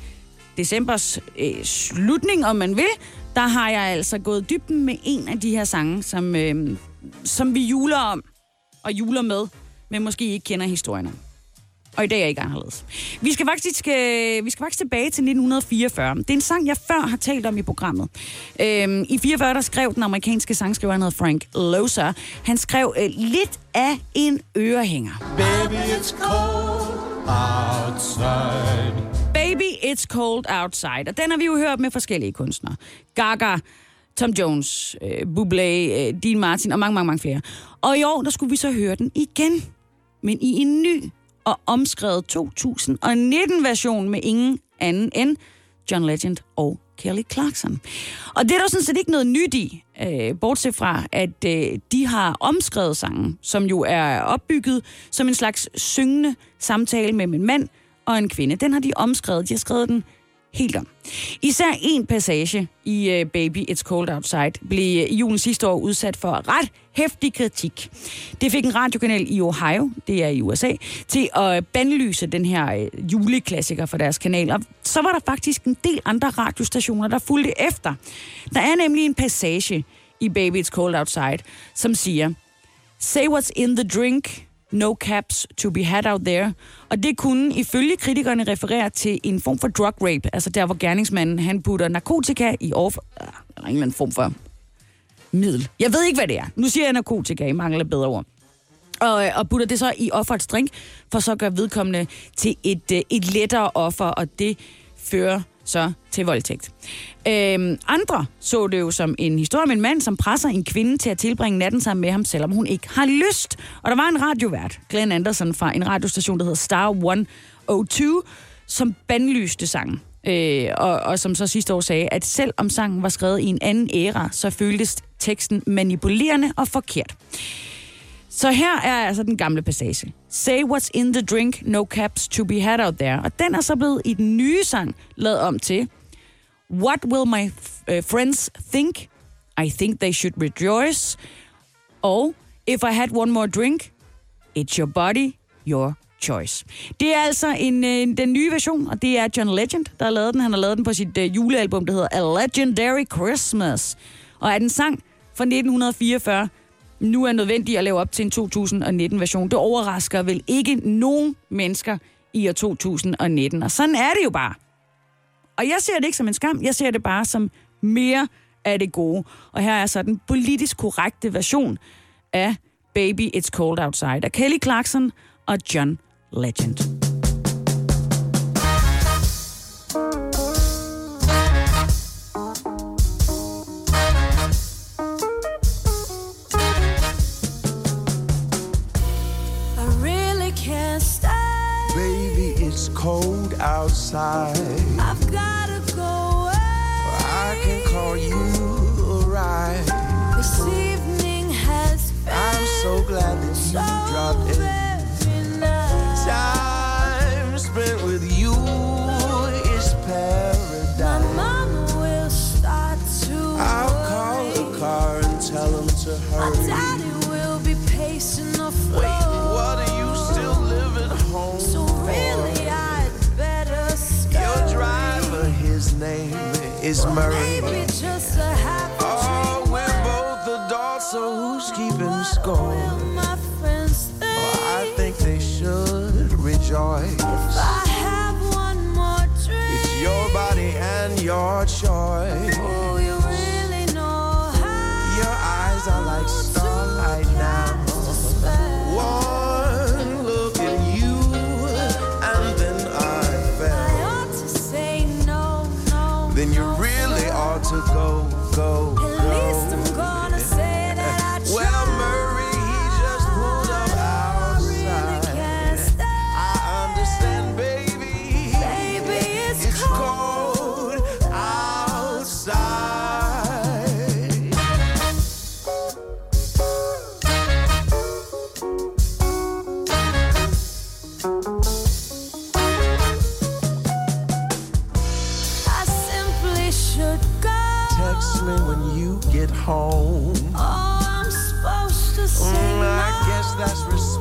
decembers øh, slutning, om man vil, der har jeg altså gået dybden med en af de her sange, som, øh, som vi juler om og juler med, men måske ikke kender historien om. Og i dag er ikke anderledes. Vi skal faktisk, øh, vi skal faktisk tilbage til 1944. Det er en sang, jeg før har talt om i programmet. Øhm, I 44 der skrev den amerikanske sangskriver, han hedder Frank Loza. Han skrev øh, lidt af en ørehænger. Baby, it's cold outside. Baby, It's Cold Outside. Og den har vi jo hørt med forskellige kunstnere. Gaga, Tom Jones, øh, Bublé, øh, Dean Martin og mange, mange, mange flere. Og i år, der skulle vi så høre den igen. Men i en ny og omskrevet 2019-version med ingen anden end John Legend og Kelly Clarkson. Og det er der sådan set ikke noget nyt i, øh, bortset fra, at øh, de har omskrevet sangen, som jo er opbygget som en slags syngende samtale mellem en mand og en kvinde. Den har de omskrevet. De har skrevet den helt om. Især en passage i uh, Baby It's Cold Outside blev øh, i julen sidste år udsat for ret hæftig kritik. Det fik en radiokanal i Ohio, det er i USA, til at bandlyse den her uh, juleklassiker for deres kanal. Og så var der faktisk en del andre radiostationer, der fulgte efter. Der er nemlig en passage i Baby It's Cold Outside, som siger, Say what's in the drink, no caps to be had out there. Og det kunne ifølge kritikerne referere til en form for drug rape, altså der hvor gerningsmanden han putter narkotika i off... Eller øh, en eller anden form for middel. Jeg ved ikke, hvad det er. Nu siger jeg narkotika, I mangler bedre ord. Og, øh, og putter det så i offerets drink, for så gør vedkommende til et, øh, et lettere offer, og det fører så til voldtægt. Øhm, andre så det jo som en historie om en mand, som presser en kvinde til at tilbringe natten sammen med ham, selvom hun ikke har lyst. Og der var en radiovært, Glenn Anderson fra en radiostation, der hedder Star 102, som bandlyste sangen. Øh, og, og som så sidste år sagde, at selv om sangen var skrevet i en anden æra, så føltes teksten manipulerende og forkert. Så her er altså den gamle passage. Say what's in the drink, no caps to be had out there. Og den er så blevet i den nye sang lavet om til What will my uh, friends think? I think they should rejoice. Og If I had one more drink, it's your body, your choice. Det er altså en, en, den nye version, og det er John Legend, der har lavet den. Han har lavet den på sit øh, julealbum, der hedder A Legendary Christmas. Og er den sang fra 1944, nu er nødvendig at lave op til en 2019-version. Det overrasker vel ikke nogen mennesker i år 2019. Og sådan er det jo bare. Og jeg ser det ikke som en skam, jeg ser det bare som mere af det gode. Og her er så den politisk korrekte version af Baby It's Cold Outside af Kelly Clarkson og John Legend. Outside.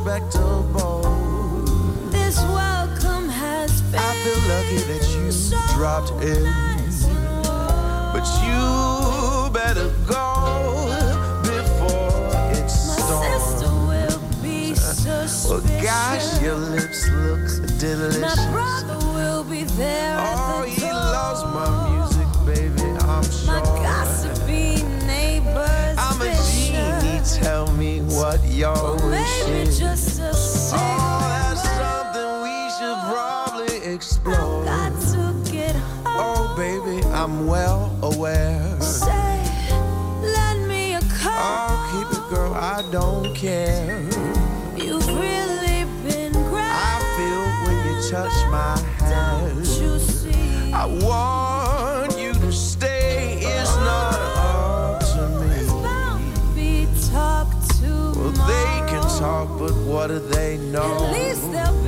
Respectable. This welcome has been I feel lucky that you dropped in. But you better go before it storms. sister will be suspicious. <laughs> Well, gosh, your lips look delicious. My brother will be there Oh, the he door. loves my music, baby, I'm My sure. What your wish Maybe is. just a Oh, that's something we should probably explore. Got to get home. Oh, baby, I'm well aware. Say, lend me a call. Oh, keep it, girl, I don't care. You've really been great. I feel when you touch my hand. You see, I want but what do they know? At least there'll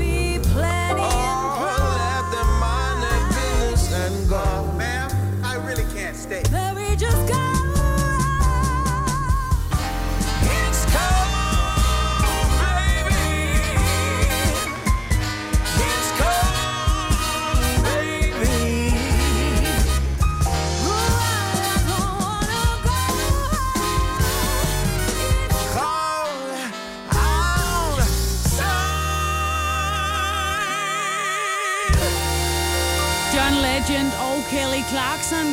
Clarkson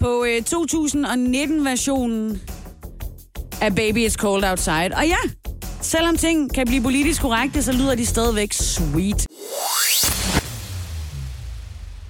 på øh, 2019-versionen af Baby It's Cold Outside. Og ja, selvom ting kan blive politisk korrekte, så lyder de stadigvæk sweet.